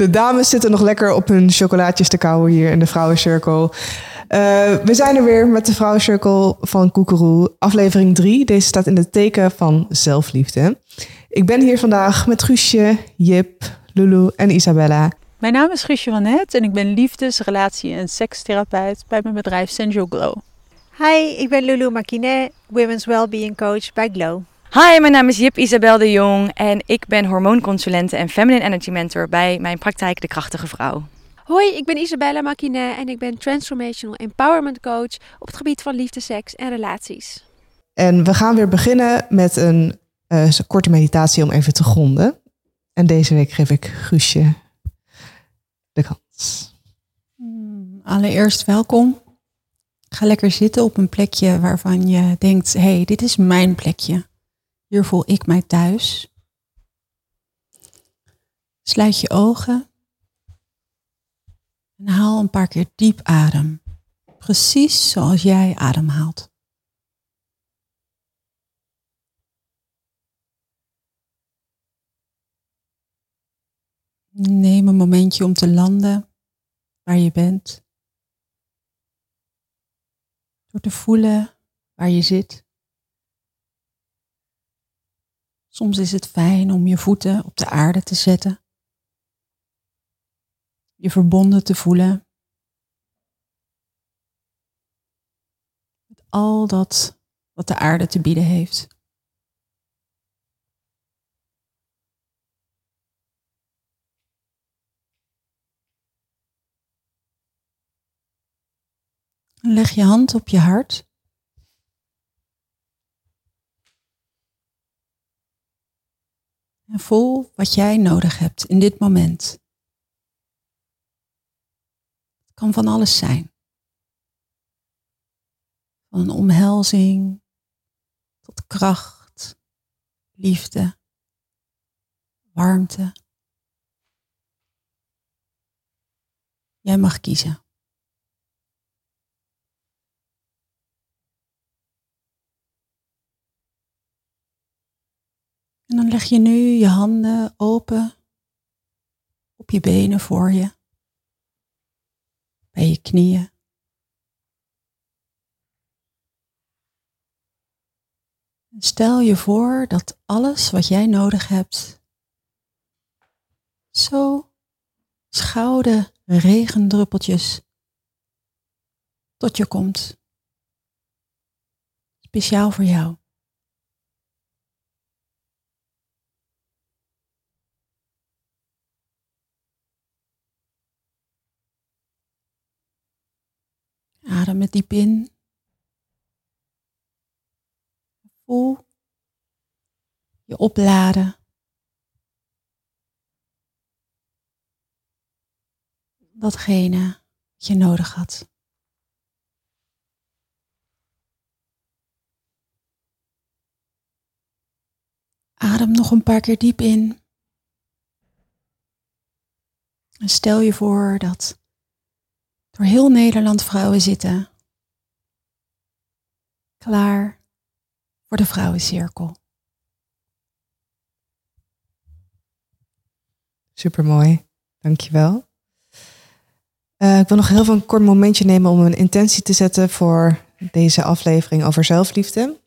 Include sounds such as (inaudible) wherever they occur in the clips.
De dames zitten nog lekker op hun chocolaatjes te kauwen hier in de Vrouwencirkel. Uh, we zijn er weer met de Vrouwencirkel van Koekeroe. Aflevering 3. Deze staat in het teken van zelfliefde. Ik ben hier vandaag met Guusje, Jip, Lulu en Isabella. Mijn naam is Guusje van Het en ik ben liefdes-, relatie- en sekstherapeut bij mijn bedrijf Sensual Glow. Hi, ik ben Lulu Makinet, Women's Wellbeing Coach bij Glow. Hi, mijn naam is Jip Isabel de Jong en ik ben hormoonconsulente en feminine energy mentor bij mijn praktijk De Krachtige Vrouw. Hoi, ik ben Isabella Makinet en ik ben Transformational Empowerment Coach op het gebied van liefde, seks en relaties. En we gaan weer beginnen met een uh, korte meditatie om even te gronden. En deze week geef ik Guusje de kans. Hmm, allereerst welkom. Ga lekker zitten op een plekje waarvan je denkt: hé, hey, dit is mijn plekje. Hier voel ik mij thuis. Sluit je ogen en haal een paar keer diep adem. Precies zoals jij ademhaalt. Neem een momentje om te landen waar je bent. Door te voelen waar je zit. Soms is het fijn om je voeten op de aarde te zetten. Je verbonden te voelen. Met al dat wat de aarde te bieden heeft. Leg je hand op je hart. En voel wat jij nodig hebt in dit moment. Het kan van alles zijn. Van een omhelzing tot kracht, liefde, warmte. Jij mag kiezen. Dan leg je nu je handen open op je benen voor je, bij je knieën. En stel je voor dat alles wat jij nodig hebt, zo schoude regendruppeltjes tot je komt. Speciaal voor jou. Adem met diep in. Voel je opladen. Datgene wat je nodig had. Adem nog een paar keer diep in. En stel je voor dat door heel Nederland vrouwen zitten. Klaar voor de vrouwencirkel. Supermooi, dankjewel. Uh, ik wil nog heel veel een kort momentje nemen om een intentie te zetten voor deze aflevering over zelfliefde.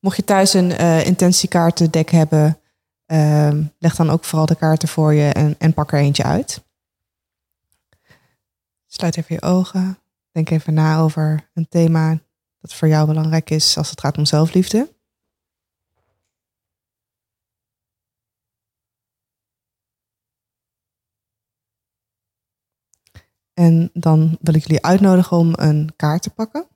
Mocht je thuis een uh, intentiekaartendek hebben, uh, leg dan ook vooral de kaarten voor je en, en pak er eentje uit. Sluit even je ogen. Denk even na over een thema dat voor jou belangrijk is als het gaat om zelfliefde. En dan wil ik jullie uitnodigen om een kaart te pakken.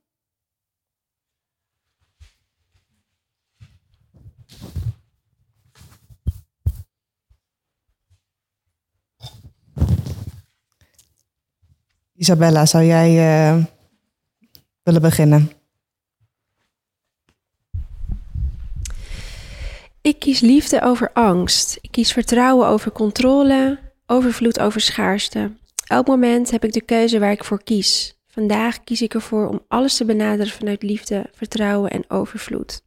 Isabella, zou jij uh, willen beginnen? Ik kies liefde over angst. Ik kies vertrouwen over controle, overvloed over schaarste. Elk moment heb ik de keuze waar ik voor kies. Vandaag kies ik ervoor om alles te benaderen vanuit liefde, vertrouwen en overvloed.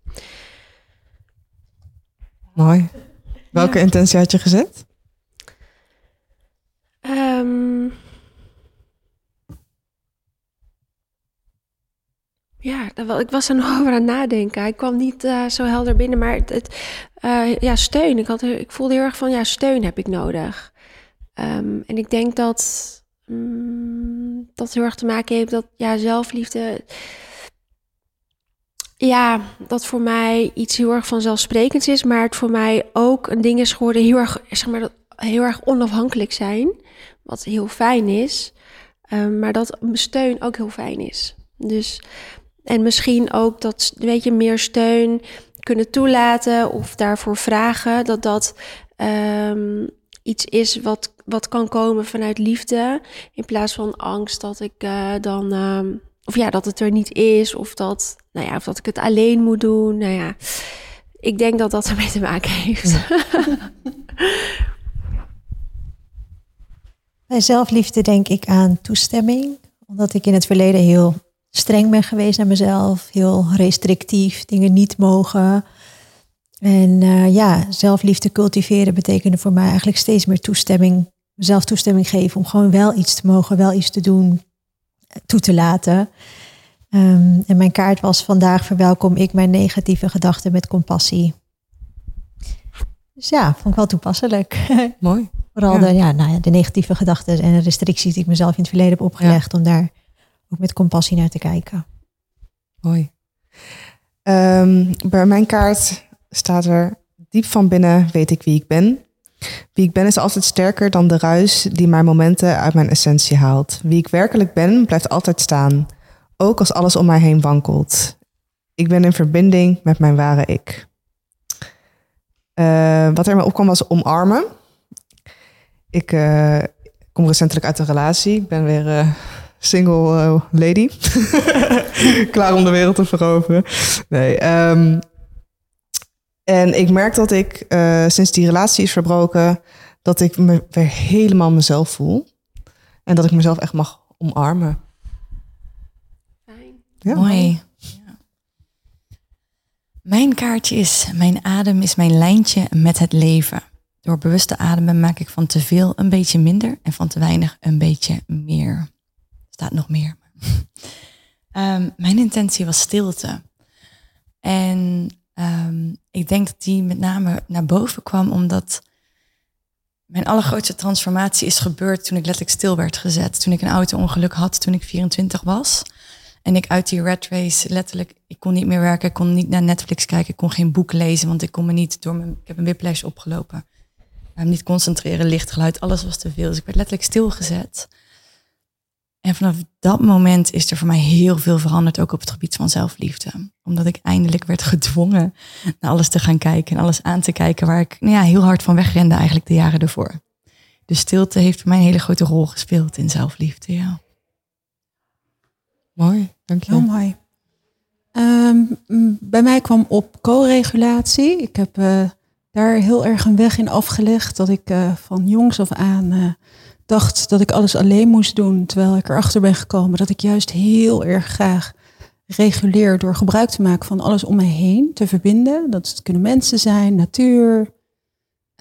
Mooi. Welke intentie had je gezet? Ehm, ja, ik was er (laughs) nog over aan het nadenken. Ik kwam niet eh, zo helder binnen, maar het, eh, ja, steun. Ik, had, ik voelde heel erg van, ja, steun heb ik nodig. Ehm, en ik denk dat mm, dat heel erg te maken heeft dat, ja, zelfliefde... Ja, dat voor mij iets heel erg vanzelfsprekends is, maar het voor mij ook een ding is geworden, heel erg, zeg maar, heel erg onafhankelijk zijn. Wat heel fijn is. Ehm, maar dat steun ook heel fijn is. Dus, en misschien ook dat, weet je, meer steun kunnen toelaten of daarvoor vragen. Dat dat ehm, iets is wat, wat kan komen vanuit liefde. In plaats van angst dat ik uh, dan. Um, of ja, dat het er niet is. Of dat, nou ja, of dat ik het alleen moet doen. Nou ja, ik denk dat dat (laughs) ermee te maken heeft. Bij zelfliefde denk ik aan toestemming. Omdat ik in het verleden heel streng ben geweest naar mezelf. Heel restrictief, dingen niet mogen. En uh, ja, zelfliefde cultiveren betekende voor mij eigenlijk steeds meer toestemming. Mezelf toestemming geven om gewoon wel iets te mogen, wel iets te doen, toe te laten. Um, en mijn kaart was vandaag verwelkom ik mijn negatieve gedachten met compassie. Dus ja, vond ik wel toepasselijk. (laughs) Mooi. Vooral De, ja, nou ja, de negatieve gedachten en de restricties die ik mezelf in het verleden heb opgelegd, om daar ook met compassie naar te kijken. Mooi. Um, bij mijn kaart staat er diep van binnen weet ik wie ik ben. Wie ik ben is altijd sterker dan de ruis die mijn momenten uit mijn essentie haalt. Wie ik werkelijk ben blijft altijd staan, ook als alles om mij heen wankelt. Ik ben in verbinding met mijn ware ik. Uh, wat er me opkwam was omarmen. Ik uh, kom recentelijk uit een relatie. Ik ben weer uh, single uh, lady. (laughs) Klaar om de wereld te veroveren. Nee. Um, en ik merk dat ik sinds die relatie is verbroken, dat ik me weer helemaal mezelf voel. En dat ik mezelf echt mag omarmen. Fijn. Ja. Mooi. Ja. Mijn kaartje is: Mijn adem is mijn lijntje met het leven. Door bewust te ademen maak ik van te veel een beetje minder en van te weinig een beetje meer. Staat nog meer. um, (laughs) mijn intentie was stilte. En um, ik denk dat die met name naar boven kwam omdat mijn allergrootste transformatie is gebeurd toen ik letterlijk stil werd gezet. Toen ik een auto-ongeluk had toen ik 24 was. En ik uit die red race letterlijk, ik kon niet meer werken, ik kon niet naar Netflix kijken, ik kon geen boek lezen, want ik kon me niet door mijn, ik heb een whiplash opgelopen um, niet concentreren, lichtgeluid, alles was te veel. Dus ik werd letterlijk stilgezet. En vanaf dat moment is er voor mij heel veel veranderd, ook op het gebied van zelfliefde. Omdat ik eindelijk werd gedwongen naar alles te gaan kijken en alles aan te kijken waar ik nou ja, heel hard van wegrende eigenlijk de jaren ervoor. De stilte heeft voor mij een hele grote rol gespeeld in zelfliefde, ja. Mooi, dank je. Heel mooi. Um, bij mij kwam op co-regulatie. Ik heb uh, daar heel erg een weg in afgelegd. Dat ik uh, van jongs af aan uh, dacht dat ik alles alleen moest doen. Terwijl ik erachter ben gekomen dat ik juist heel erg graag reguleer door gebruik te maken van alles om me heen te verbinden. Dat kunnen mensen zijn, natuur.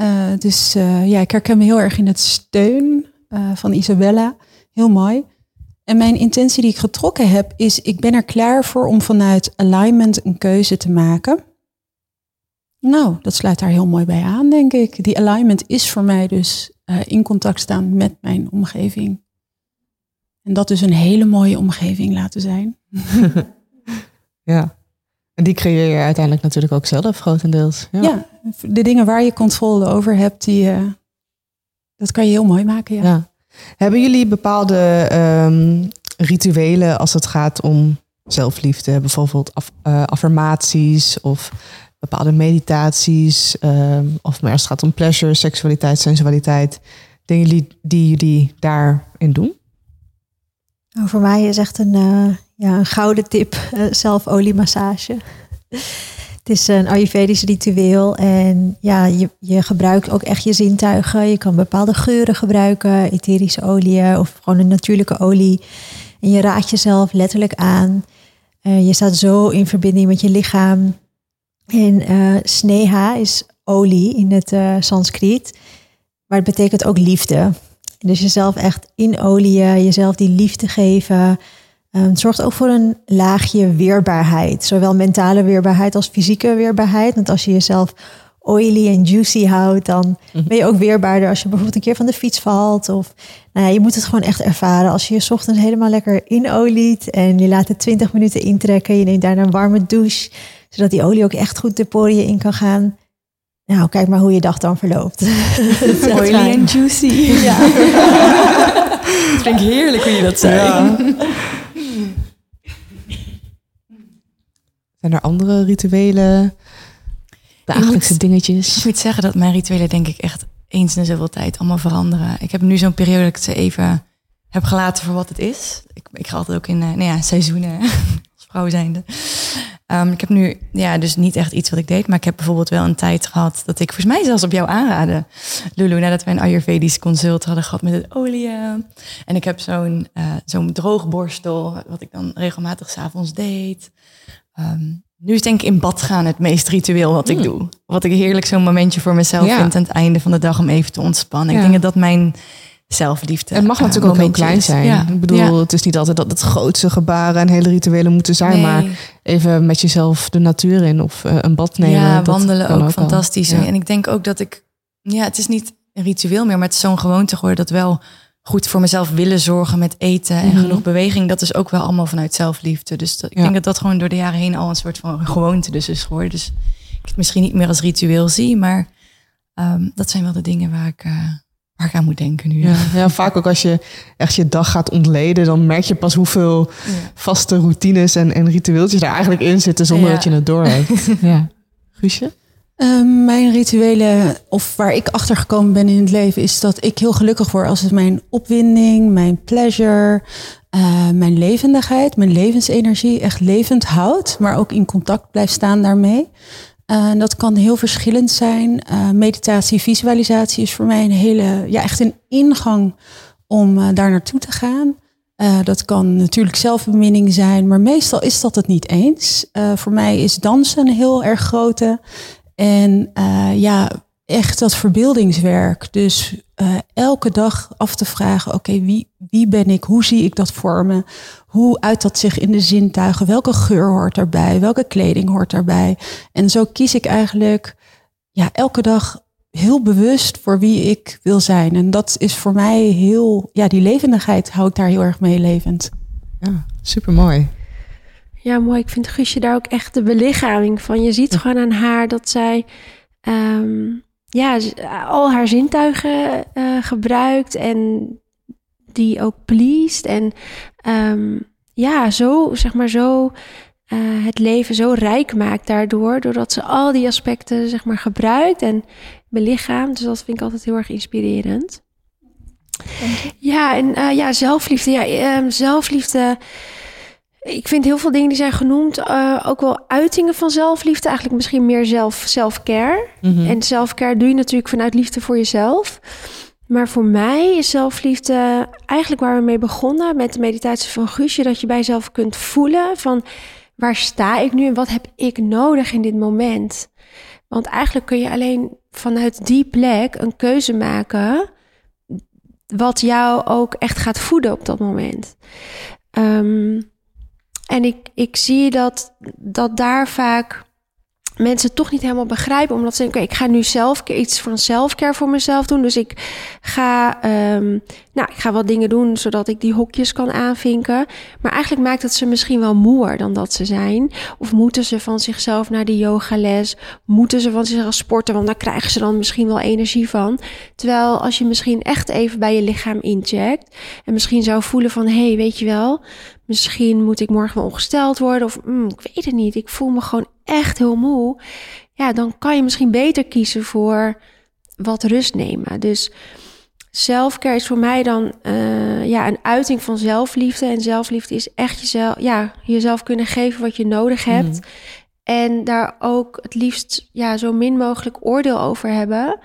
Uh, dus ja, ik herken me heel erg in het steun van Isabella. Heel mooi. En mijn intentie die ik getrokken heb is, ik ben er klaar voor om vanuit alignment een keuze te maken. Nou, dat sluit daar heel mooi bij aan, denk ik. Die alignment is voor mij dus uh, in contact staan met mijn omgeving. En dat dus een hele mooie omgeving laten zijn. (laughs) ja, en die creëer je uiteindelijk natuurlijk ook zelf, grotendeels. Ja, ja de dingen waar je controle over hebt, die, uh, dat kan je heel mooi maken. Ja. ja. Hebben jullie bepaalde um, rituelen als het gaat om zelfliefde? Bijvoorbeeld af, uh, affirmaties of bepaalde meditaties, um, of maar als het gaat om pleasure, seksualiteit, sensualiteit, dingen die, die jullie daarin doen? Nou, voor mij is echt een, uh, ja, een gouden tip uh, zelfoliemassage. Het is een Ayurvedisch ritueel en ja, je, je gebruikt ook echt je zintuigen. Je kan bepaalde geuren gebruiken, etherische oliën of gewoon een natuurlijke olie. En je raadt jezelf letterlijk aan. Uh, je staat zo in verbinding met je lichaam. En uh, sneha is olie in het uh, Sanskriet, maar het betekent ook liefde. Dus jezelf echt inolieën, jezelf die liefde geven. Ehm, het zorgt ook voor een laagje weerbaarheid. Zowel mentale weerbaarheid als fysieke weerbaarheid. Want als je jezelf oily en juicy houdt, dan Mhm. ben je ook weerbaarder als je bijvoorbeeld een keer van de fiets valt. Of nou ja, je moet het gewoon echt ervaren. Als je je 's ochtends helemaal lekker inoliet en je laat het 20 minuten intrekken, je neemt daarna een warme douche, zodat die olie ook echt goed de poriën in kan gaan. Nou, kijk maar hoe je dag dan verloopt. (laughs) Oily en juicy. Ja. (laughs) Het vind ik heerlijk hoe je dat zei. Ja. (laughs) Zijn er andere rituelen? Dagelijkse moet- dingetjes? Ik moet zeggen dat mijn rituelen denk ik echt eens in zoveel tijd allemaal veranderen. Ik heb nu zo'n periode dat ik ze even heb gelaten voor wat het is. Ik, ik ga altijd ook in eh, nou ja, seizoenen als vrouw zijnde. Ehm, ik heb nu ja, dus niet echt iets wat ik deed, maar ik heb bijvoorbeeld wel een tijd gehad dat ik volgens mij zelfs op jou aanraden, Lulu, nadat we een Ayurvedisch consult hadden gehad met het olie. En ik heb zo'n eh, zo'n droogborstel, wat ik dan regelmatig s'avonds deed. Ehm, nu is denk ik in bad gaan het meest ritueel wat ik Hmm. doe. Wat ik heerlijk zo'n momentje voor mezelf Ja. vind aan het einde van de dag om even te ontspannen. Ja. Ik denk dat dat mijn zelfliefde Het mag natuurlijk ook heel klein zijn. Ja. Ik bedoel, Ja. het is niet altijd dat het grootste gebaren en hele rituelen moeten zijn. Nee. Maar even met jezelf de natuur in of eh, een bad nemen. Ja, dat wandelen ook, fantastisch. Ja. En ik denk ook dat ik, ja, het is niet een ritueel meer, maar het is zo'n gewoonte geworden dat wel goed voor mezelf willen zorgen met eten en Mhm. genoeg beweging. Dat is ook wel allemaal vanuit zelfliefde. Dus dat, ik denk dat dat gewoon door de jaren heen al een soort van gewoonte dus is geworden. Dus ik het misschien niet meer als ritueel zie, maar ehm, dat zijn wel de dingen waar ik, eh, waar ik aan moet denken nu. Ja, ja, vaak ook als je echt je dag gaat ontleden, dan merk je pas hoeveel vaste routines en, en ritueeltjes er eigenlijk in zitten zonder Ja. dat je het doorhebt. (laughs) ja. Guusje? Ehm, mijn rituelen, of waar ik achter gekomen ben in het leven, is dat ik heel gelukkig word als het mijn opwinding, mijn pleasure, eh, mijn levendigheid, mijn levensenergie echt levend houdt, maar ook in contact blijft staan daarmee. Eh, En dat kan heel verschillend zijn. Eh, meditatie, visualisatie is voor mij een hele, ja, echt een ingang om eh, daar naartoe te gaan. Eh, dat kan natuurlijk zelfbeminning zijn, maar meestal is dat het niet eens. Eh, voor mij is dansen een heel erg grote. En eh, ja, echt dat verbeeldingswerk. Dus eh, elke dag af te vragen: oké, wie, wie ben ik? Hoe zie ik dat voor me? Hoe uit dat zich in de zintuigen? Welke geur hoort daarbij? Welke kleding hoort daarbij? En zo kies ik eigenlijk ja, elke dag heel bewust voor wie ik wil zijn. En dat is voor mij heel, ja, die levendigheid hou ik daar heel erg mee levend. Ja, super mooi. Ja, mooi. Ik vind Guusje daar ook echt de belichaming van. Je ziet gewoon aan haar dat zij ehm, ja, z- al haar zintuigen eh, gebruikt en die ook pleased. En ehm, ja, zo, zeg maar, zo eh, het leven zo rijk maakt daardoor. Doordat ze al die aspecten, zeg maar, gebruikt en belichaamt. Dus dat vind ik altijd heel erg inspirerend. Ja, en eh, ja, zelfliefde. Ja, ehm, zelfliefde. Ik vind heel veel dingen die zijn genoemd eh, ook wel uitingen van zelfliefde. Eigenlijk misschien meer zelf, self-care. Mhm. En self-care doe je natuurlijk vanuit liefde voor jezelf. Maar voor mij is zelfliefde eigenlijk waar we mee begonnen met de meditatie van Guusje. Dat je bij jezelf kunt voelen van waar sta ik nu en wat heb ik nodig in dit moment. Want eigenlijk kun je alleen vanuit die plek een keuze maken wat jou ook echt gaat voeden op dat moment. Ehm, en ik, ik zie dat, dat daar vaak mensen toch niet helemaal begrijpen. Omdat ze denken, ik ga nu zelf iets van selfcare voor mezelf doen. Dus ik ga, ehm, nou, ik ga wat dingen doen zodat ik die hokjes kan aanvinken. Maar eigenlijk maakt het ze misschien wel moer dan dat ze zijn. Of moeten ze van zichzelf naar die yogales? Moeten ze van zichzelf sporten? Want daar krijgen ze dan misschien wel energie van. Terwijl als je misschien echt even bij je lichaam incheckt. En misschien zou voelen van, hé, hey, weet je wel... Misschien moet ik morgen wel ongesteld worden. Of mm, ik weet het niet. Ik voel me gewoon echt heel moe. Ja, dan kan je misschien beter kiezen voor wat rust nemen. Dus zelfcare is voor mij dan uh, ja, een uiting van zelfliefde. En zelfliefde is echt jezelf, ja, jezelf kunnen geven wat je nodig hebt. Mm. En daar ook het liefst ja, zo min mogelijk oordeel over hebben.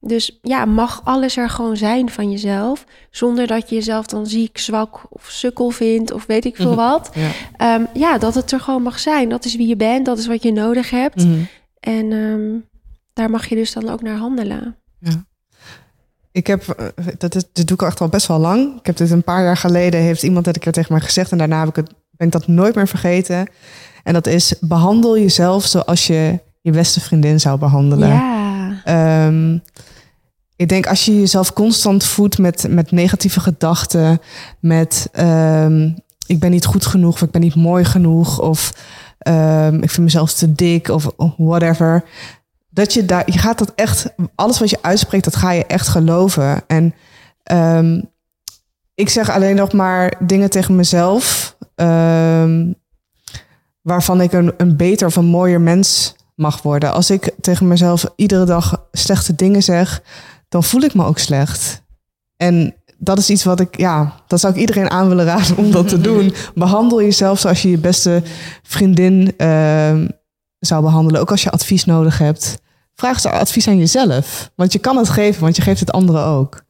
Dus ja, mag alles er gewoon zijn van jezelf. Zonder dat je jezelf dan ziek, zwak of sukkel vindt of weet ik veel wat. Ja, um, ja dat het er gewoon mag zijn. Dat is wie je bent, dat is wat je nodig hebt. Mm. En um, daar mag je dus dan ook naar handelen. Ja. Ik heb, eh, dat, is, dat doe ik echt al best wel lang. Ik heb dit een paar jaar geleden, heeft iemand dat een keer tegen mij gezegd. En daarna heb ik het, ben ik dat nooit meer vergeten. En dat is, behandel jezelf zoals je je beste vriendin zou behandelen. Ja. Ehm, ik denk als je jezelf constant voedt met, met negatieve gedachten, met ehm, ik ben niet goed genoeg of ik ben niet mooi genoeg of ehm, ik vind mezelf te dik of whatever. Dat je daar, je gaat dat echt, alles wat je uitspreekt, dat ga je echt geloven. En ehm, ik zeg alleen nog maar dingen tegen mezelf, waarvan ik een, een beter of een mooier mens mag worden. Als ik tegen mezelf iedere dag slechte dingen zeg, dan voel ik me ook slecht. En dat is iets wat ik, ja, dat zou ik iedereen aan willen raden om dat te (laughs) doen. Behandel jezelf zoals je je beste vriendin ehm, zou behandelen. Ook als je advies nodig hebt. Vraag ze advies aan jezelf. Want je kan het geven, want je geeft het anderen ook.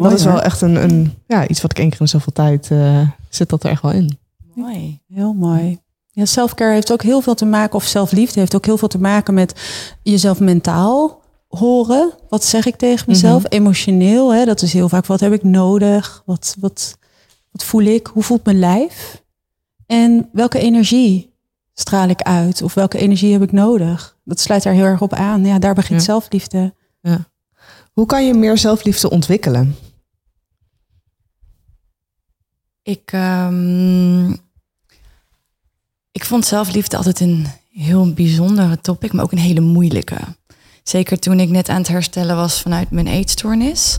Dat is wel echt een, een, ja, iets wat ik één keer in zoveel tijd eh, zit dat er echt wel in. Mooi. Heel mooi. Ja, selfcare heeft ook heel veel te maken, of zelfliefde heeft ook heel veel te maken met jezelf mentaal horen. Wat zeg ik tegen mezelf? Mhm. Emotioneel, hè? dat is heel vaak wat heb ik nodig? Wat, wat, wat voel ik? Hoe voelt mijn lijf? En welke energie straal ik uit? Of welke energie heb ik nodig? Dat sluit daar heel erg op aan. Ja, daar begint Ja. zelfliefde. Hoe kan je meer zelfliefde ontwikkelen? Ik, ehm, ik vond zelfliefde altijd een heel bijzondere topic, maar ook een hele moeilijke. Zeker toen ik net aan het herstellen was vanuit mijn eetstoornis,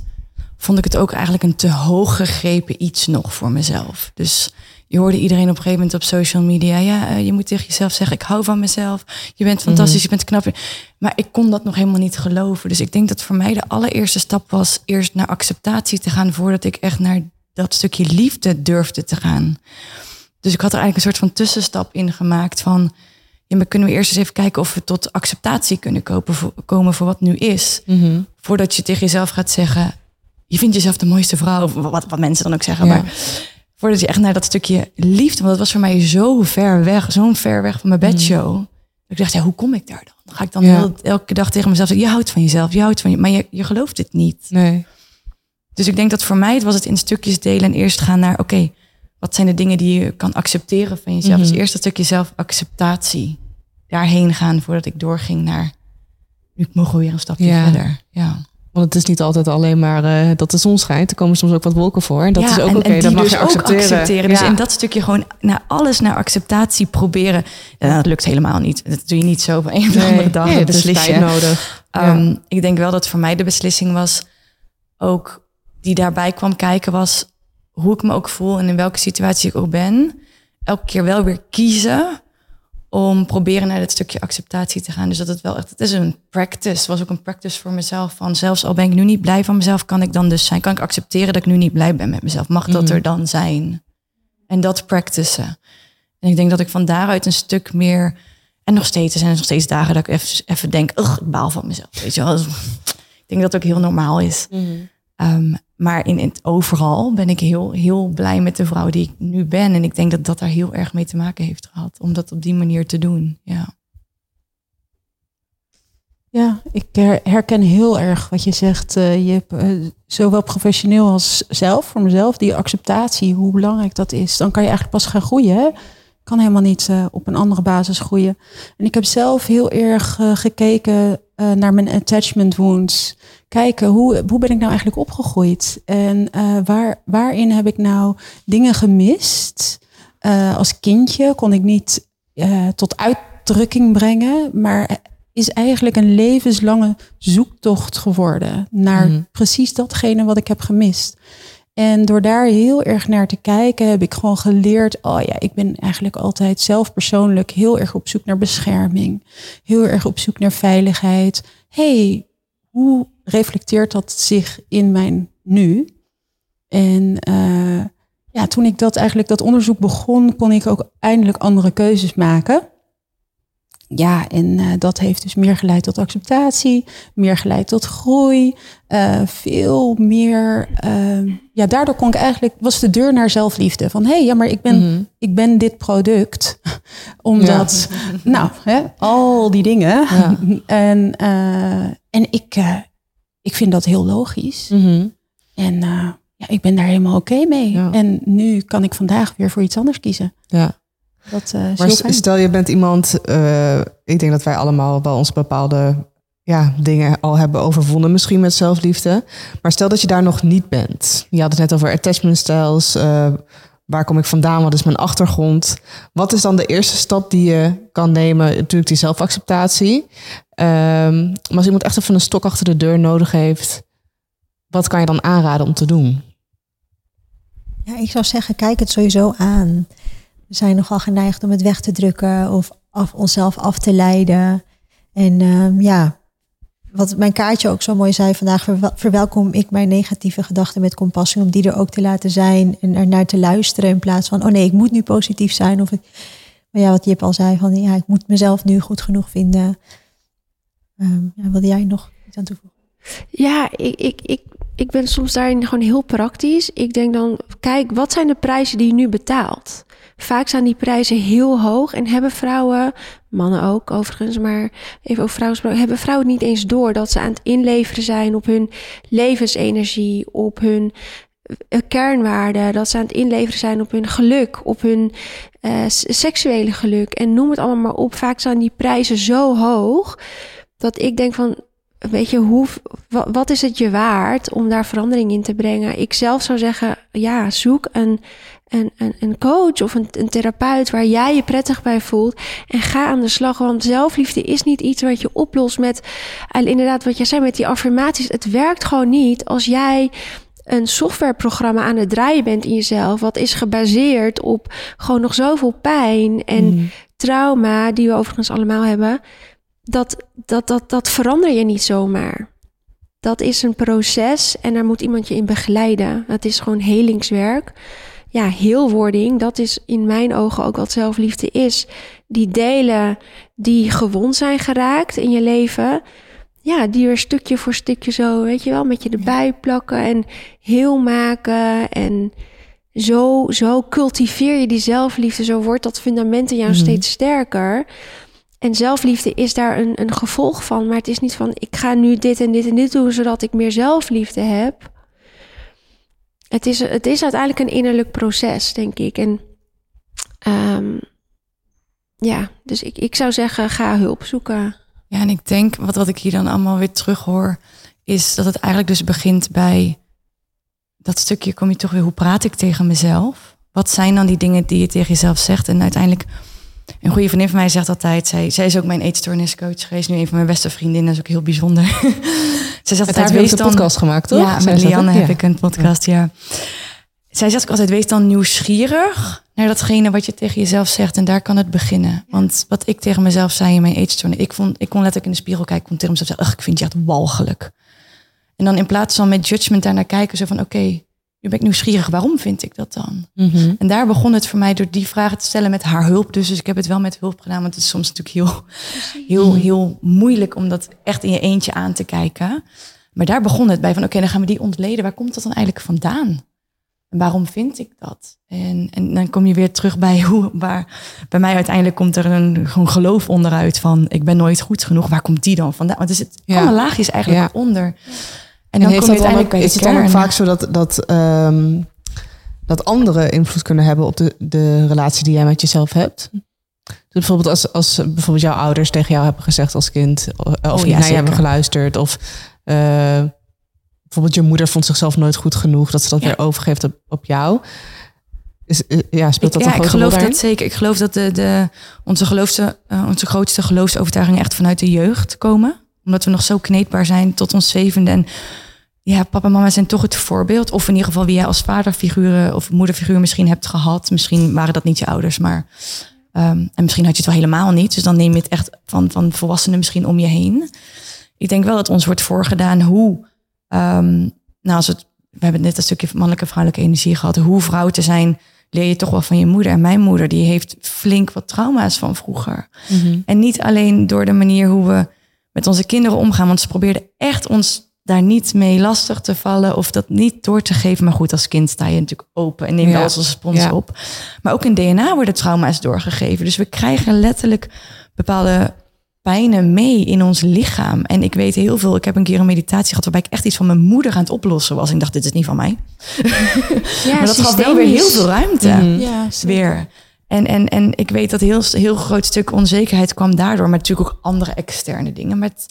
vond ik het ook eigenlijk een te hoog gegrepen iets nog voor mezelf. Dus je hoorde iedereen op een gegeven moment op social media, ja, eh, je moet tegen jezelf zeggen, ik hou van mezelf, je bent fantastisch, je bent knap. Maar ik kon dat nog helemaal niet geloven. Dus ik denk dat voor mij de allereerste stap was eerst naar acceptatie te gaan voordat ik echt naar dat stukje liefde durfde te gaan. Dus ik had er eigenlijk een soort van tussenstap in gemaakt van, ja, maar kunnen we eerst eens even kijken of we tot acceptatie kunnen kopen voor, komen voor wat nu is. Voordat je tegen jezelf gaat zeggen, je vindt jezelf de mooiste vrouw, of wat, wat mensen dan ook zeggen. Ja. Maar voordat je echt naar dat stukje liefde, want dat was voor mij zo ver weg, zo'n ver weg van mijn bedshow. Dat Ik dacht, ja, hoe kom ik daar dan? Dan ga ik dan Ja. heel, elke dag tegen mezelf zeggen, je houdt van jezelf, je houdt van je, maar je, je gelooft het niet. Nee. Dus ik denk dat voor mij het was het in stukjes delen en eerst gaan naar, oké, wat zijn de dingen die je kan accepteren van jezelf? Mhm. Dus eerst dat stukje zelfacceptatie. Daarheen gaan voordat ik doorging naar, nu mogen we weer een stapje Ja. verder. Ja. Want het is niet altijd alleen maar eh, dat de zon schijnt. Er komen soms ook wat wolken voor. En dat Ja, is ook oké. Dat mag dus je ook accepteren. Dus Ja. in dat stukje gewoon naar alles naar acceptatie proberen. Ja, dat lukt helemaal niet. Dat doe je niet zo van een Nee, andere dag. nee, het is tijd nodig. Ehm, Ik denk wel dat voor mij de beslissing was ook die daarbij kwam kijken was hoe ik me ook voel en in welke situatie ik ook ben. Elke keer wel weer kiezen om proberen naar dit stukje acceptatie te gaan. Dus dat het wel echt, het is een practice, was ook een practice voor mezelf. Van zelfs al ben ik nu niet blij van mezelf, kan ik dan dus zijn, kan ik accepteren dat ik nu niet blij ben met mezelf. Mag dat Mhm. er dan zijn? En dat practicen. En ik denk dat ik van daaruit een stuk meer. En nog steeds, er zijn nog steeds dagen dat ik even, even denk, ugh, ik baal van mezelf. Weet je wel. (laughs) Ik denk dat het ook heel normaal is. Ehm, maar in, het overal ben ik heel, heel blij met de vrouw die ik nu ben. En ik denk dat dat daar heel erg mee te maken heeft gehad. Om dat op die manier te doen. Ja. Ja, ik her- herken heel erg wat je zegt. eh, je hebt eh, zowel professioneel als zelf, voor mezelf, die acceptatie, hoe belangrijk dat is. Dan kan je eigenlijk pas gaan groeien. Hè? Kan helemaal niet eh, op een andere basis groeien. En ik heb zelf heel erg eh, gekeken eh, naar mijn attachment wounds. Kijken, hoe, hoe ben ik nou eigenlijk opgegroeid? En waar, waarin heb ik nou dingen gemist? Als kindje kon ik niet tot uitdrukking brengen, maar is eigenlijk een levenslange zoektocht geworden naar Mhm. precies datgene wat ik heb gemist. En door daar heel erg naar te kijken, heb ik gewoon geleerd: oh ja, ik ben eigenlijk altijd zelf persoonlijk heel erg op zoek naar bescherming, heel erg op zoek naar veiligheid. hey, hoe reflecteert dat zich in mijn nu? En eh, ja, toen ik dat eigenlijk dat onderzoek begon, kon ik ook eindelijk andere keuzes maken. Ja, en eh, dat heeft dus meer geleid tot acceptatie, meer geleid tot groei, eh, veel meer. eh, ja, daardoor kon ik eigenlijk was de deur naar zelfliefde. Van hé, hey, ja, maar ik ben, Mhm. ik ben dit product, (laughs) omdat, (laughs) nou, hè, al die dingen. Ja. (laughs) En, eh, en ik, ik vind dat heel logisch. Mhm. En ja, ik ben daar helemaal oké mee. Ja. En nu kan ik vandaag weer voor iets anders kiezen. Ja. Dat eh, Maar fijn. stel je bent iemand, eh, ik denk dat wij allemaal wel onze bepaalde ja, dingen al hebben overwonnen, misschien met zelfliefde. Maar stel dat je daar nog niet bent. Je had het net over attachment styles. eh, waar kom ik vandaan? Wat is mijn achtergrond? Wat is dan de eerste stap die je kan nemen? Natuurlijk die zelfacceptatie. Ehm, maar als iemand echt even een stok achter de deur nodig heeft, wat kan je dan aanraden om te doen? Ja, ik zou zeggen, kijk het sowieso aan. We zijn nogal geneigd om het weg te drukken of af, onszelf af te leiden. En ehm, ja, wat mijn kaartje ook zo mooi zei vandaag, verwel- verwelkom ik mijn negatieve gedachten met compassie, om die er ook te laten zijn en er naar te luisteren in plaats van, oh nee, ik moet nu positief zijn. Of ik, maar ja, wat Jip al zei, van ja, ik moet mezelf nu goed genoeg vinden. Ehm ja, wilde jij nog iets aan toevoegen? Ja, ik, ik, ik, ik ben soms daarin gewoon heel praktisch. Ik denk dan, kijk, wat zijn de prijzen die je nu betaalt? Vaak zijn die prijzen heel hoog en hebben vrouwen, mannen ook overigens, maar even over vrouwen gesproken, hebben vrouwen niet eens door dat ze aan het inleveren zijn op hun levensenergie, op hun eh, kernwaarden, dat ze aan het inleveren zijn op hun geluk, op hun eh, seksuele geluk en noem het allemaal maar op. Vaak zijn die prijzen zo hoog dat ik denk van, weet je, hoe, wa- wat is het je waard om daar verandering in te brengen? Ik zelf zou zeggen, ja, zoek een, een, een, een coach of een, een therapeut waar jij je prettig bij voelt en ga aan de slag. Want zelfliefde is niet iets wat je oplost met, en inderdaad, wat jij zei met die affirmaties. Het werkt gewoon niet als jij een softwareprogramma aan het draaien bent in jezelf, wat is gebaseerd op gewoon nog zoveel pijn en Mhm. trauma, die we overigens allemaal hebben, dat, dat, dat, dat verander je niet zomaar. Dat is een proces en daar moet iemand je in begeleiden. Dat is gewoon helingswerk. Ja, heelwording, dat is in mijn ogen ook wat zelfliefde is. Die delen die gewond zijn geraakt in je leven, ja, die weer stukje voor stukje zo, weet je wel, met je erbij plakken en heel maken. En zo, zo cultiveer je die zelfliefde, zo wordt dat fundament in jou Mhm. steeds sterker. En zelfliefde is daar een, een gevolg van. Maar het is niet van ik ga nu dit en dit en dit doen zodat ik meer zelfliefde heb. Het is, het is uiteindelijk een innerlijk proces, denk ik. En ehm, ja, dus ik, ik zou zeggen, ga hulp zoeken. Ja, en ik denk, wat, wat ik hier dan allemaal weer terug hoor, is dat het eigenlijk dus begint bij dat stukje, kom je toch weer, hoe praat ik tegen mezelf? Wat zijn dan die dingen die je tegen jezelf zegt? En uiteindelijk, een goede vriendin van mij zegt altijd, zij, zij is ook mijn eetstoorniscoach geweest, nu een van mijn beste vriendinnen, dat is ook heel bijzonder. (laughs) zij zegt altijd, wees dan... podcast gemaakt, toch? Ja, Zij met? Lianne Ja. heb ik een podcast, ja. Zij zegt ook altijd, wees dan nieuwsgierig naar datgene wat je tegen jezelf zegt. En daar kan het beginnen. Want wat ik tegen mezelf zei in mijn eetstoornis... Ik, vond, ik kon letterlijk in de spiegel kijken, kon tegen mezelf zeggen... Ach, ik vind je echt walgelijk. En dan in plaats van met judgment daarnaar kijken... Zo van, oké, nu ben ik nieuwsgierig. Waarom vind ik dat dan? Mhm. En daar begon het voor mij door die vragen te stellen met haar hulp. Dus, dus ik heb het wel met hulp gedaan, want het is soms natuurlijk heel, heel, heel moeilijk om dat echt in je eentje aan te kijken. Maar daar begon het bij van, oké, dan gaan we die ontleden. Waar komt dat dan eigenlijk vandaan? En waarom vind ik dat? En, en dan kom je weer terug bij hoe, waar, bij mij uiteindelijk komt er een gewoon geloof onderuit van, ik ben nooit goed genoeg. Waar komt die dan vandaan? Want er zit Ja. allemaal laagjes eigenlijk Ja. onder. En dan heeft dat ook, is het dan ook vaak zo dat, dat, ehm, dat anderen invloed kunnen hebben op de, de relatie die jij met jezelf hebt? Dus bijvoorbeeld als, als bijvoorbeeld jouw ouders tegen jou hebben gezegd als kind, of Oh ja, naar je hebben geluisterd, of eh, bijvoorbeeld je moeder vond zichzelf nooit goed genoeg, dat ze dat Ja. weer overgeeft op, op jou. Is, eh, ja, speelt dat Ik- een ja, ik geloof dat daarin? zeker. Ik geloof dat de, de, onze, geloofste, eh, onze grootste geloofsovertuigingen echt vanuit de jeugd komen. Omdat we nog zo kneedbaar zijn tot ons zevende. En ja, papa en mama zijn toch het voorbeeld. Of in ieder geval wie jij als vaderfiguren of moederfiguur misschien hebt gehad. Misschien waren dat niet je ouders, maar... ehm, en misschien had je het wel helemaal niet. Dus dan neem je het echt van, van volwassenen misschien om je heen. Ik denk wel dat ons wordt voorgedaan hoe... ehm, nou, als het, we hebben net een stukje mannelijke vrouwelijke energie gehad. Hoe vrouw te zijn leer je toch wel van je moeder. En mijn moeder die heeft flink wat trauma's van vroeger. Mhm. En niet alleen door de manier hoe we met onze kinderen omgaan. Want ze probeerde echt ons daar niet mee lastig te vallen. Of dat niet door te geven. Maar goed, als kind sta je natuurlijk open en neem je Ja. alles als spons Ja. op. Maar ook in DNA worden trauma's doorgegeven. Dus we krijgen letterlijk bepaalde pijnen mee in ons lichaam. En ik weet heel veel. Ik heb een keer een meditatie gehad waarbij ik echt iets van mijn moeder aan het oplossen was. En ik dacht, dit is niet van mij. (laughs) Ja, maar dat gaf wel weer heel veel ruimte. Mhm. Ja. Weer. En, en, en ik weet dat heel, heel groot stuk onzekerheid kwam daardoor. Maar natuurlijk ook andere externe dingen. Maar het,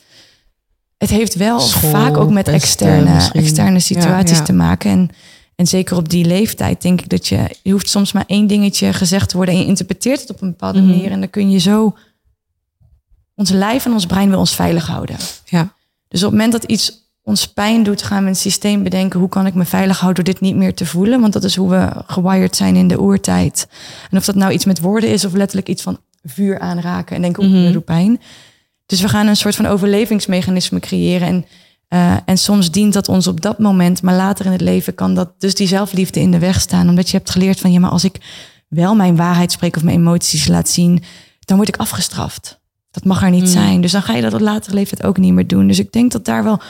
het heeft wel School, vaak ook met externe, misschien. externe situaties Ja, te maken. En, en zeker op die leeftijd denk ik dat je... Je hoeft soms maar één dingetje gezegd te worden... en je interpreteert het op een bepaalde Mhm. manier. En dan kun je zo... Ons lijf en ons brein wil ons veilig houden. Ja. Dus op het moment dat iets ons pijn doet, gaan we een systeem bedenken. Hoe kan ik me veilig houden door dit niet meer te voelen? Want dat is hoe we gewired zijn in de oertijd. En of dat nou iets met woorden is of letterlijk iets van vuur aanraken en denken, oeh, dat doet pijn. Dus we gaan een soort van overlevingsmechanisme creëren. En, eh, en soms dient dat ons op dat moment, maar later in het leven kan dat dus die zelfliefde in de weg staan. Omdat je hebt geleerd van, ja, maar als ik wel mijn waarheid spreek of mijn emoties laat zien, dan word ik afgestraft. Dat mag er niet Mm. zijn. Dus dan ga je dat op latere leeftijd ook niet meer doen. Dus ik denk dat daar wel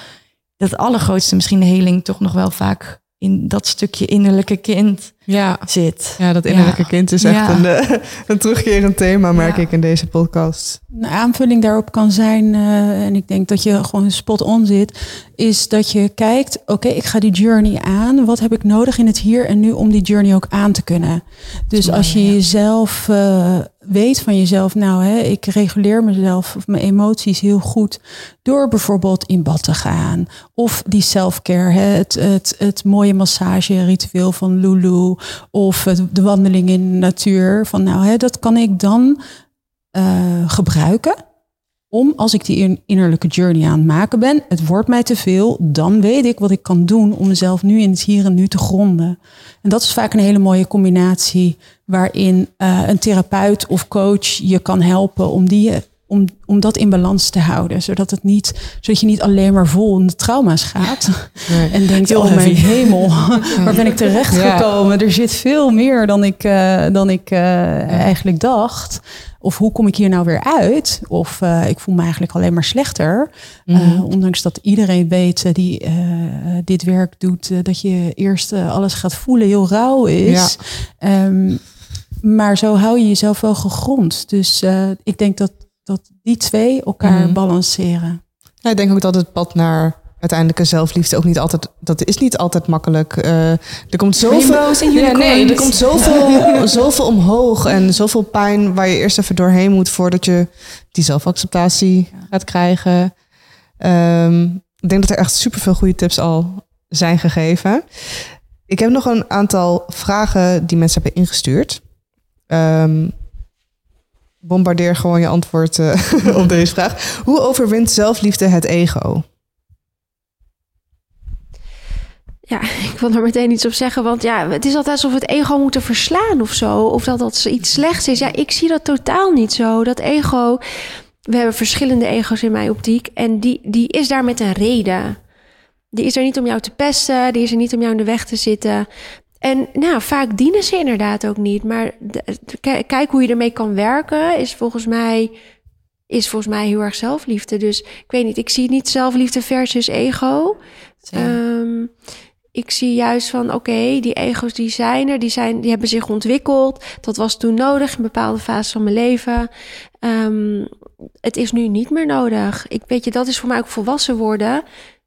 dat allergrootste misschien de heling toch nog wel vaak in dat stukje innerlijke kind Ja. zit. ja, dat innerlijke Ja. kind is echt Ja. een, eh, (laughs) een terugkerend thema, merk Ja. ik in deze podcast. Een aanvulling daarop kan zijn, eh, en ik denk dat je gewoon spot on zit, is dat je kijkt, oké, ik ga die journey aan. Wat heb ik nodig in het hier en nu om die journey ook aan te kunnen? Dus als je jezelf eh, weet van jezelf, nou, hè, ik reguleer mezelf of mijn emoties heel goed door bijvoorbeeld in bad te gaan. Of die self-care, het, het, het mooie massageritueel van Lulu. Of de wandeling in de natuur. Van nou, hè, dat kan ik dan eh, gebruiken. Om als ik die in- innerlijke journey aan het maken ben, het wordt mij te veel, dan weet ik wat ik kan doen om mezelf nu in het hier en nu te gronden. En dat is vaak een hele mooie combinatie waarin eh, een therapeut of coach je kan helpen om, die, om, om dat in balans te houden. Zodat, het niet, zodat je niet alleen maar vol in de trauma's gaat en denkt, oh mijn hemel, (laughs) waar ben ik terecht gekomen? Er zit veel meer dan ik, eh, dan ik eh, eigenlijk dacht. Of hoe kom ik hier nou weer uit? Of eh, ik voel me eigenlijk alleen maar slechter. Mhm. Eh, ondanks dat iedereen weet eh, die dit werk doet, dat je eerst alles gaat voelen, heel rauw is. Ehm, maar zo hou je jezelf wel gegrond. Dus ik denk dat, dat die twee elkaar Mhm. balanceren. Ja, ik denk ook dat het pad naar uiteindelijke zelfliefde ook niet altijd, dat is niet altijd makkelijk. Eh, er komt zoveel, ja, nee, er komt zoveel, (laughs) zoveel omhoog en zoveel pijn waar je eerst even doorheen moet voordat je die zelfacceptatie gaat krijgen. Ehm, ik denk dat er echt superveel goede tips al zijn gegeven. Ik heb nog een aantal vragen die mensen hebben ingestuurd. Ehm, bombardeer gewoon je antwoord eh, (laughs) op deze vraag. Hoe overwint zelfliefde het ego? Ja, (laughs) ik wil er meteen iets op zeggen. Want ja, het is altijd alsof we het ego moeten verslaan of zo. Of dat dat iets slechts is. Ja, ik zie dat totaal niet zo. Dat ego... We hebben verschillende ego's in mijn optiek. En die, die is daar met een reden. Die is er niet om jou te pesten. Die is er niet om jou in de weg te zitten. En nou, vaak dienen ze inderdaad ook niet. Maar kijk hoe je ermee kan werken... is volgens mij... Is volgens mij heel erg zelfliefde. Dus ik weet niet, ik zie niet zelfliefde versus ego. Ehm, ik zie juist van, oké, die ego's die zijn er, die, zijn, die hebben zich ontwikkeld. Dat was toen nodig in bepaalde fases van mijn leven. Ehm, het is nu niet meer nodig. Ik weet je, dat is voor mij ook volwassen worden.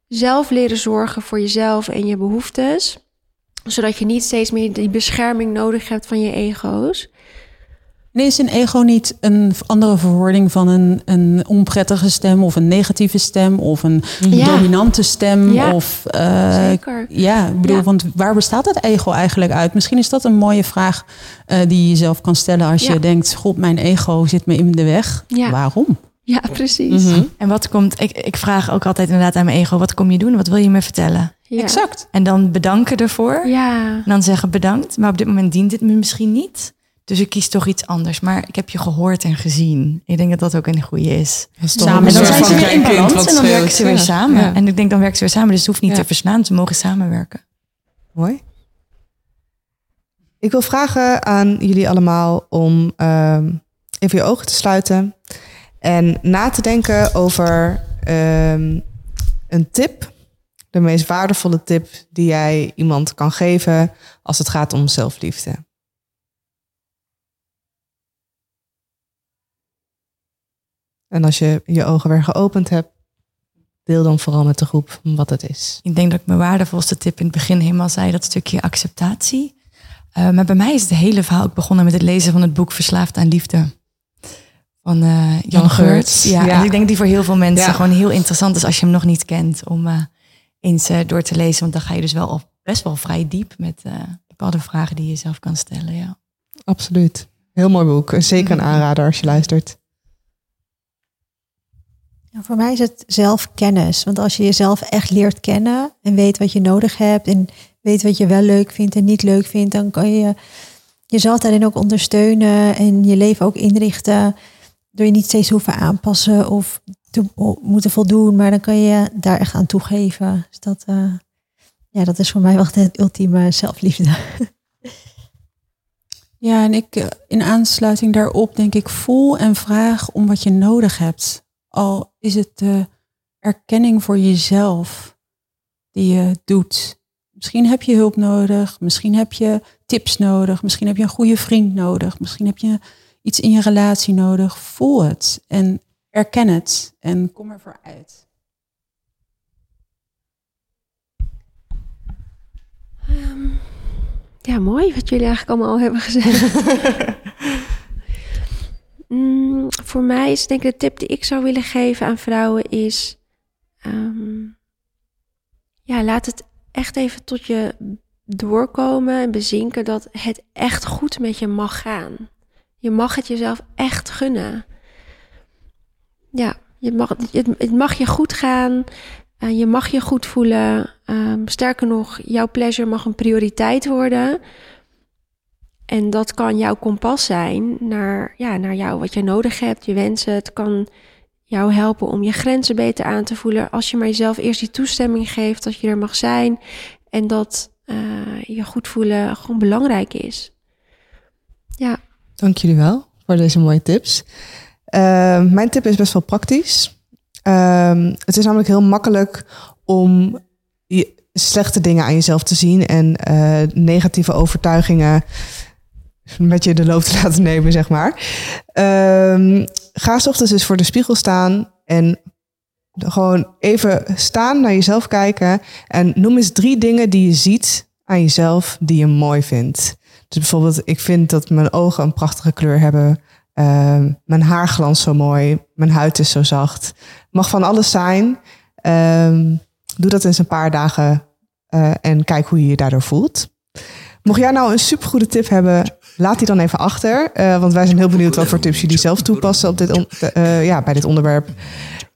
Zelf leren zorgen voor jezelf en je behoeftes. Zodat je niet steeds meer die bescherming nodig hebt van je ego's. Is een ego niet een andere verwoording van een, een onprettige stem of een negatieve stem of een Ja. dominante stem? Ja, Of, eh, Zeker. Ja, ik bedoel, Ja. want waar bestaat het ego eigenlijk uit? Misschien is dat een mooie vraag eh, die je jezelf kan stellen als Ja. je denkt: God, mijn ego zit me in de weg. Ja. Waarom? Ja, precies. Mhm. En wat komt, ik, ik vraag ook altijd inderdaad aan mijn ego, wat kom je doen? Wat wil je me vertellen? Ja. Exact. En dan bedanken ervoor. Ja. En dan zeggen bedankt, maar op dit moment dient dit me misschien niet. Dus ik kies toch iets anders. Maar ik heb je gehoord en gezien. Ik denk dat dat ook een goede is. Samen En dan zijn ze weer in balans en dan werken ze weer samen. Ja. En ik denk dan werken ze weer samen. Dus het hoeft niet Ja. te verslaan. Ze mogen samenwerken. Mooi. Ik wil vragen aan jullie allemaal om ehm, even je ogen te sluiten en na te denken over ehm, een tip, de meest waardevolle tip die jij iemand kan geven als het gaat om zelfliefde. En als je je ogen weer geopend hebt, deel dan vooral met de groep wat het is. Ik denk dat ik mijn waardevolste tip in het begin helemaal zei, dat stukje acceptatie. Uh, maar bij mij is het hele verhaal ook begonnen met het lezen van het boek Verslaafd aan Liefde. Van uh, Jan, Jan Geurts. Ja, ik denk die voor heel veel mensen ja. gewoon heel interessant is als je hem nog niet kent. Om uh, eens door te lezen. Want dan ga je dus wel op, best wel vrij diep met bepaalde vragen die je zelf kan stellen. Ja. Absoluut. Heel mooi boek. Zeker een aanrader als je luistert. Ja, voor mij is het zelfkennis. Want als je jezelf echt leert kennen en weet wat je nodig hebt en weet wat je wel leuk vindt en niet leuk vindt, dan kan je jezelf daarin ook ondersteunen en je leven ook inrichten. Door je niet steeds hoeven aanpassen of te, moeten voldoen, maar dan kan je daar echt aan toegeven. Dus dat, uh, ja, dat is voor mij wel het ultieme zelfliefde. Ja, en ik eh, in aansluiting daarop denk ik voel en vraag om wat je nodig hebt. Al is het de erkenning voor jezelf die je doet. Misschien heb je hulp nodig, misschien heb je tips nodig, misschien heb je een goede vriend nodig, misschien heb je iets in je relatie nodig. Voel het en erken het en kom ervoor uit. Um, ja, mooi wat jullie eigenlijk allemaal al hebben gezegd. (laughs) mm, voor mij is denk ik de tip die ik zou willen geven aan vrouwen is... Um, ja, laat het echt even tot je doorkomen en bezinken dat het echt goed met je mag gaan. Je mag het jezelf echt gunnen. Ja, je mag, het, het mag je goed gaan. Uh, je mag je goed voelen. Uh, sterker nog, jouw pleasure mag een prioriteit worden. En dat kan jouw kompas zijn naar, ja, naar jou, wat je nodig hebt, je wensen. Het kan jou helpen om je grenzen beter aan te voelen. Als je maar jezelf eerst die toestemming geeft dat je er mag zijn. En dat uh, je goed voelen gewoon belangrijk is. Ja. Dank jullie wel voor deze mooie tips. mijn tip is best wel praktisch. Um, het is namelijk heel makkelijk om je slechte dingen aan jezelf te zien en uh, negatieve overtuigingen (laughs) met je de loop te laten nemen, zeg maar. Um, ga s ochtends eens voor de spiegel staan en gewoon even staan, naar jezelf kijken en noem eens drie dingen die je ziet aan jezelf die je mooi vindt. Dus bijvoorbeeld, ik vind dat mijn ogen een prachtige kleur hebben. Uh, mijn haar glans zo mooi. Mijn huid is zo zacht. Mag van alles zijn. Um, doe dat eens een paar dagen uh, en kijk hoe je je daardoor voelt. Mocht jij nou een supergoede tip hebben, laat die dan even achter. Uh, want wij zijn heel benieuwd wat voor tips jullie zelf toepassen op dit uh, ja, bij dit onderwerp.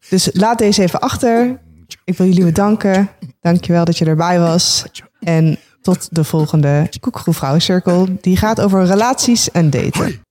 Dus laat deze even achter. Ik wil jullie bedanken. Dankjewel dat je erbij was. En tot de volgende Koekeroe Vrouwencirkel. Die gaat over relaties en daten.